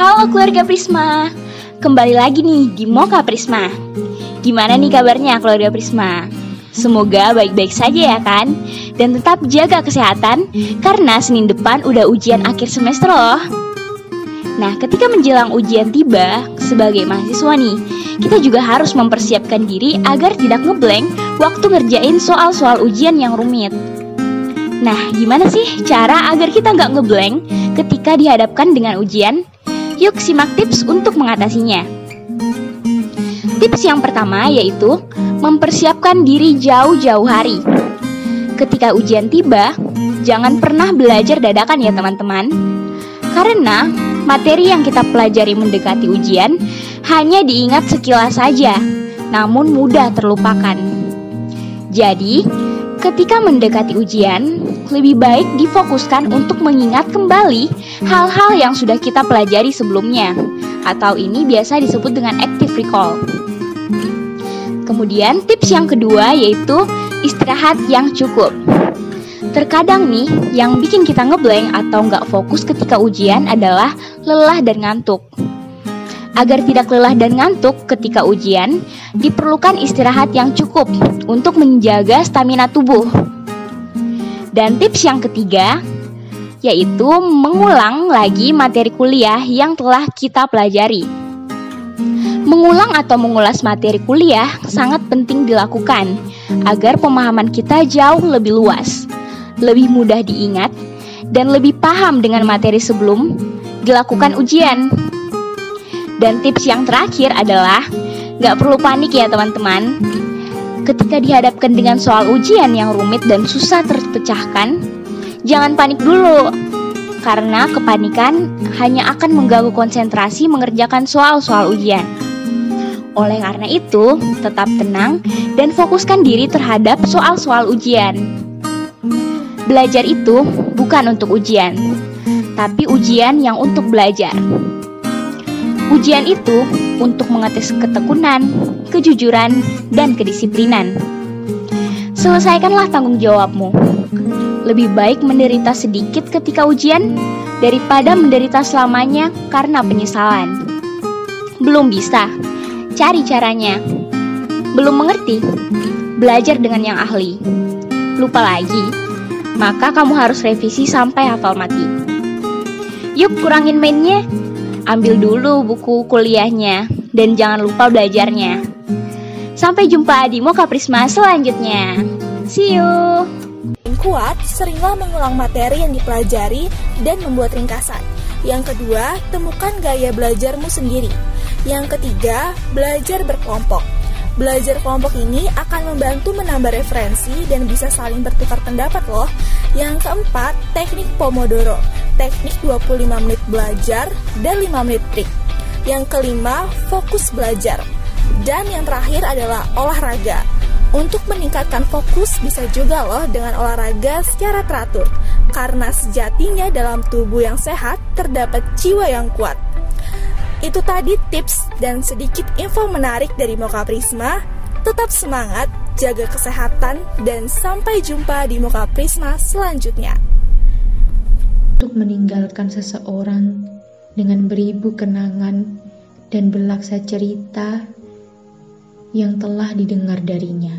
Halo keluarga Prisma Kembali lagi nih di Moka Prisma Gimana nih kabarnya keluarga Prisma? Semoga baik-baik saja ya kan? Dan tetap jaga kesehatan Karena Senin depan udah ujian akhir semester loh Nah ketika menjelang ujian tiba Sebagai mahasiswa nih Kita juga harus mempersiapkan diri agar tidak ngeblank Waktu ngerjain soal-soal ujian yang rumit Nah, gimana sih cara agar kita nggak ngeblank ketika dihadapkan dengan ujian? Yuk simak tips untuk mengatasinya. Tips yang pertama yaitu mempersiapkan diri jauh-jauh hari. Ketika ujian tiba, jangan pernah belajar dadakan ya teman-teman. Karena materi yang kita pelajari mendekati ujian hanya diingat sekilas saja, namun mudah terlupakan. Jadi, ketika mendekati ujian, lebih baik difokuskan untuk mengingat kembali hal-hal yang sudah kita pelajari sebelumnya, atau ini biasa disebut dengan active recall. Kemudian, tips yang kedua yaitu istirahat yang cukup. Terkadang nih, yang bikin kita ngeblank atau nggak fokus ketika ujian adalah lelah dan ngantuk. Agar tidak lelah dan ngantuk ketika ujian, diperlukan istirahat yang cukup untuk menjaga stamina tubuh. Dan tips yang ketiga yaitu mengulang lagi materi kuliah yang telah kita pelajari. Mengulang atau mengulas materi kuliah sangat penting dilakukan agar pemahaman kita jauh lebih luas, lebih mudah diingat, dan lebih paham dengan materi sebelum dilakukan ujian. Dan tips yang terakhir adalah gak perlu panik ya teman-teman Ketika dihadapkan dengan soal ujian yang rumit dan susah terpecahkan, jangan panik dulu. Karena kepanikan hanya akan mengganggu konsentrasi mengerjakan soal-soal ujian. Oleh karena itu, tetap tenang dan fokuskan diri terhadap soal-soal ujian. Belajar itu bukan untuk ujian, tapi ujian yang untuk belajar. Ujian itu untuk mengetes ketekunan, kejujuran, dan kedisiplinan. Selesaikanlah tanggung jawabmu. Lebih baik menderita sedikit ketika ujian daripada menderita selamanya karena penyesalan. Belum bisa, cari caranya. Belum mengerti, belajar dengan yang ahli. Lupa lagi, maka kamu harus revisi sampai hafal mati. Yuk kurangin mainnya, ambil dulu buku kuliahnya dan jangan lupa belajarnya. Sampai jumpa di Moka Prisma selanjutnya. See you. Kuat, seringlah mengulang materi yang dipelajari dan membuat ringkasan. Yang kedua, temukan gaya belajarmu sendiri. Yang ketiga, belajar berkelompok. Belajar kelompok ini akan membantu menambah referensi dan bisa saling bertukar pendapat loh. Yang keempat, teknik Pomodoro. Teknik 25 menit belajar dan 5 menit break. Yang kelima, fokus belajar. Dan yang terakhir adalah olahraga. Untuk meningkatkan fokus bisa juga loh dengan olahraga secara teratur. Karena sejatinya dalam tubuh yang sehat terdapat jiwa yang kuat. Itu tadi tips dan sedikit info menarik dari Moka Prisma. Tetap semangat, jaga kesehatan, dan sampai jumpa di Moka Prisma selanjutnya. Untuk meninggalkan seseorang dengan beribu kenangan dan belaksa cerita yang telah didengar darinya.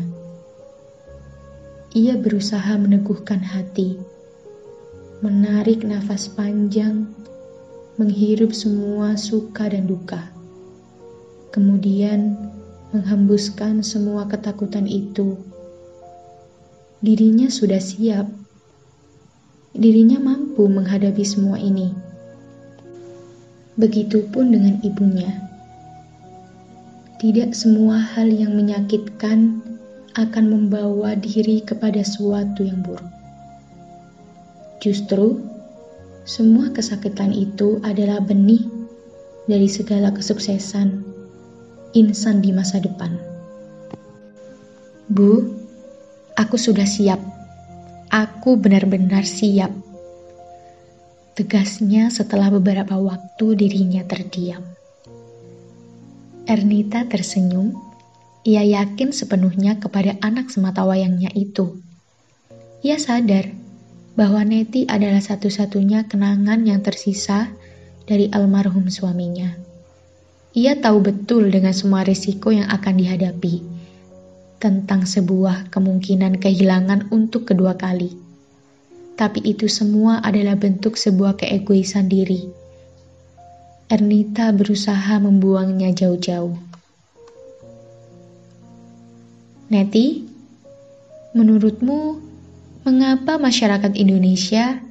Ia berusaha meneguhkan hati, menarik nafas panjang, menghirup semua suka dan duka. Kemudian menghembuskan semua ketakutan itu. Dirinya sudah siap. Dirinya mampu menghadapi semua ini. Begitupun dengan ibunya. Tidak semua hal yang menyakitkan akan membawa diri kepada suatu yang buruk. Justru, semua kesakitan itu adalah benih dari segala kesuksesan insan di masa depan. Bu, aku sudah siap. Aku benar-benar siap. Tegasnya setelah beberapa waktu dirinya terdiam. Ernita tersenyum. Ia yakin sepenuhnya kepada anak semata wayangnya itu. Ia sadar bahwa Neti adalah satu-satunya kenangan yang tersisa dari almarhum suaminya. Ia tahu betul dengan semua risiko yang akan dihadapi tentang sebuah kemungkinan kehilangan untuk kedua kali. Tapi itu semua adalah bentuk sebuah keegoisan diri. Ernita berusaha membuangnya jauh-jauh. Neti, menurutmu mengapa masyarakat Indonesia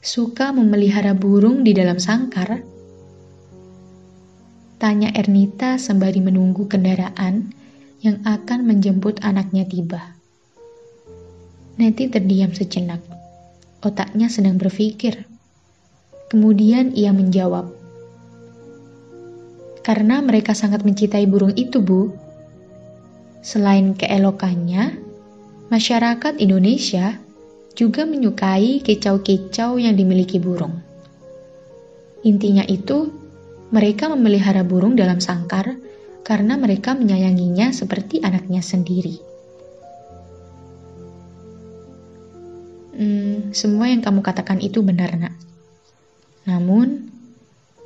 suka memelihara burung di dalam sangkar? Tanya Ernita sembari menunggu kendaraan yang akan menjemput anaknya tiba. Neti terdiam sejenak. Otaknya sedang berpikir. Kemudian ia menjawab, "Karena mereka sangat mencintai burung itu, Bu. Selain keelokannya, masyarakat Indonesia juga menyukai kicau-kicau yang dimiliki burung. Intinya itu, mereka memelihara burung dalam sangkar karena mereka menyayanginya seperti anaknya sendiri. Hmm, semua yang kamu katakan itu benar, Nak. Namun,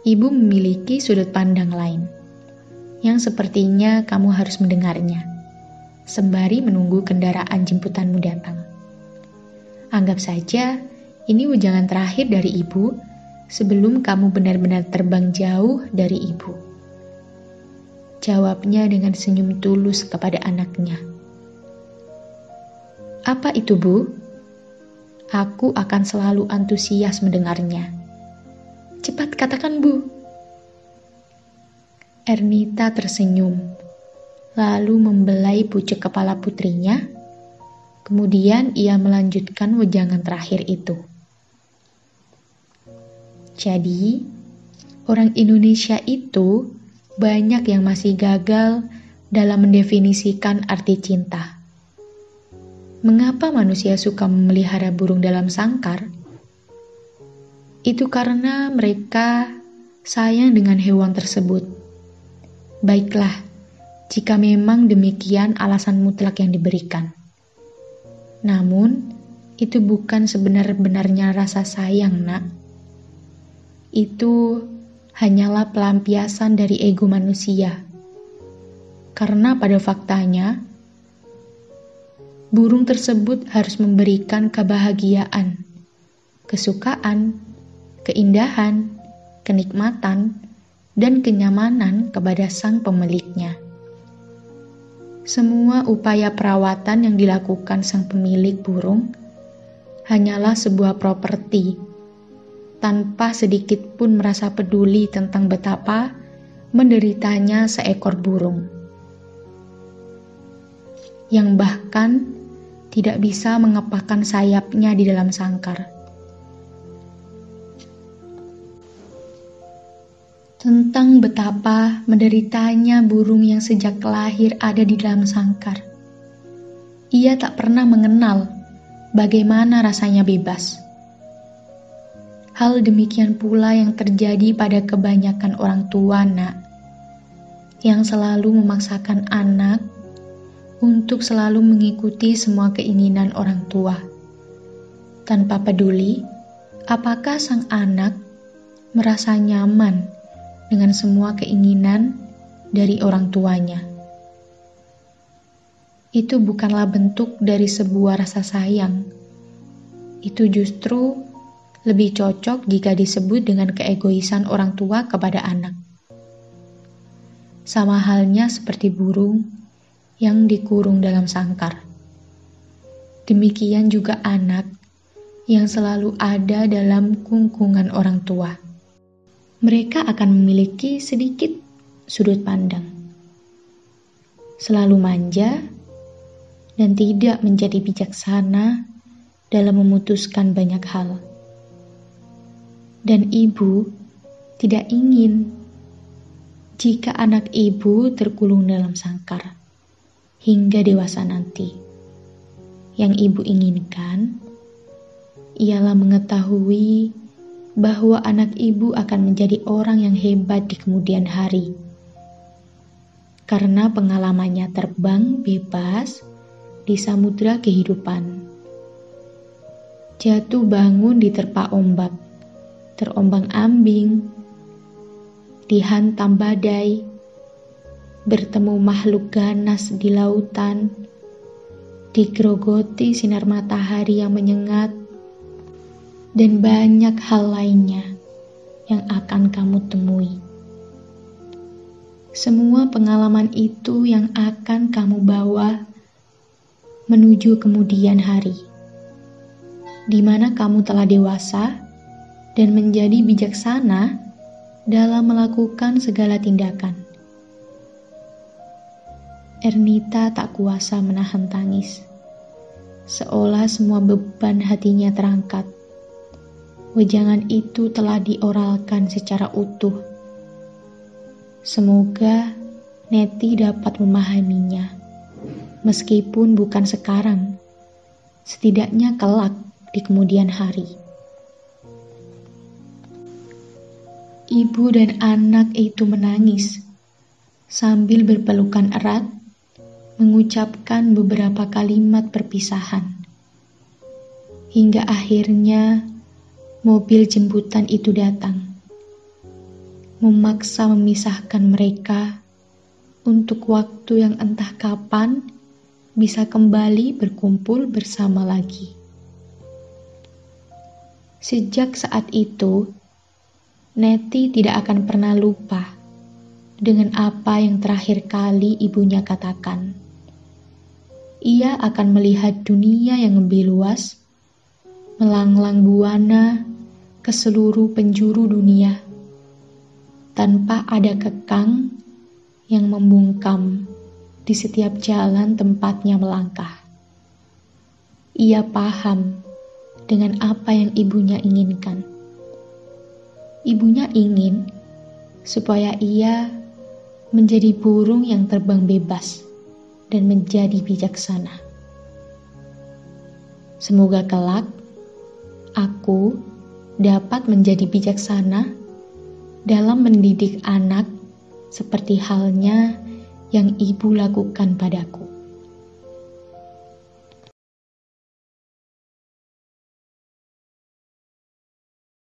ibu memiliki sudut pandang lain yang sepertinya kamu harus mendengarnya sembari menunggu kendaraan jemputanmu datang. Anggap saja ini ujangan terakhir dari ibu sebelum kamu benar-benar terbang jauh dari ibu. Jawabnya dengan senyum tulus kepada anaknya. Apa itu, Bu? Aku akan selalu antusias mendengarnya. Cepat katakan, Bu. Ernita tersenyum, lalu membelai pucuk kepala putrinya. Kemudian ia melanjutkan wejangan terakhir itu. Jadi, orang Indonesia itu banyak yang masih gagal dalam mendefinisikan arti cinta. Mengapa manusia suka memelihara burung dalam sangkar? Itu karena mereka sayang dengan hewan tersebut. Baiklah, jika memang demikian alasan mutlak yang diberikan. Namun, itu bukan sebenar-benarnya rasa sayang, Nak itu hanyalah pelampiasan dari ego manusia. Karena pada faktanya, burung tersebut harus memberikan kebahagiaan, kesukaan, keindahan, kenikmatan, dan kenyamanan kepada sang pemiliknya. Semua upaya perawatan yang dilakukan sang pemilik burung hanyalah sebuah properti tanpa sedikit pun merasa peduli tentang betapa menderitanya seekor burung. Yang bahkan tidak bisa mengepakkan sayapnya di dalam sangkar. Tentang betapa menderitanya burung yang sejak lahir ada di dalam sangkar. Ia tak pernah mengenal bagaimana rasanya bebas Hal demikian pula yang terjadi pada kebanyakan orang tua, Nak, yang selalu memaksakan anak untuk selalu mengikuti semua keinginan orang tua, tanpa peduli apakah sang anak merasa nyaman dengan semua keinginan dari orang tuanya. Itu bukanlah bentuk dari sebuah rasa sayang. Itu justru lebih cocok jika disebut dengan keegoisan orang tua kepada anak. Sama halnya seperti burung yang dikurung dalam sangkar. Demikian juga anak yang selalu ada dalam kungkungan orang tua. Mereka akan memiliki sedikit sudut pandang. Selalu manja dan tidak menjadi bijaksana dalam memutuskan banyak hal dan ibu tidak ingin jika anak ibu tergulung dalam sangkar hingga dewasa nanti. Yang ibu inginkan ialah mengetahui bahwa anak ibu akan menjadi orang yang hebat di kemudian hari. Karena pengalamannya terbang bebas di samudra kehidupan. Jatuh bangun di terpa ombak terombang-ambing, dihantam badai, bertemu makhluk ganas di lautan, digerogoti sinar matahari yang menyengat, dan banyak hal lainnya yang akan kamu temui. Semua pengalaman itu yang akan kamu bawa menuju kemudian hari, di mana kamu telah dewasa dan menjadi bijaksana dalam melakukan segala tindakan. Ernita tak kuasa menahan tangis, seolah semua beban hatinya terangkat. Wejangan itu telah dioralkan secara utuh. Semoga Neti dapat memahaminya meskipun bukan sekarang, setidaknya kelak di kemudian hari. Ibu dan anak itu menangis sambil berpelukan erat, mengucapkan beberapa kalimat perpisahan. Hingga akhirnya mobil jemputan itu datang, memaksa memisahkan mereka untuk waktu yang entah kapan bisa kembali berkumpul bersama lagi. Sejak saat itu, Neti tidak akan pernah lupa dengan apa yang terakhir kali ibunya katakan. Ia akan melihat dunia yang lebih luas, melanglang buana ke seluruh penjuru dunia, tanpa ada kekang yang membungkam di setiap jalan tempatnya melangkah. Ia paham dengan apa yang ibunya inginkan. Ibunya ingin supaya ia menjadi burung yang terbang bebas dan menjadi bijaksana. Semoga kelak aku dapat menjadi bijaksana dalam mendidik anak seperti halnya yang ibu lakukan padaku.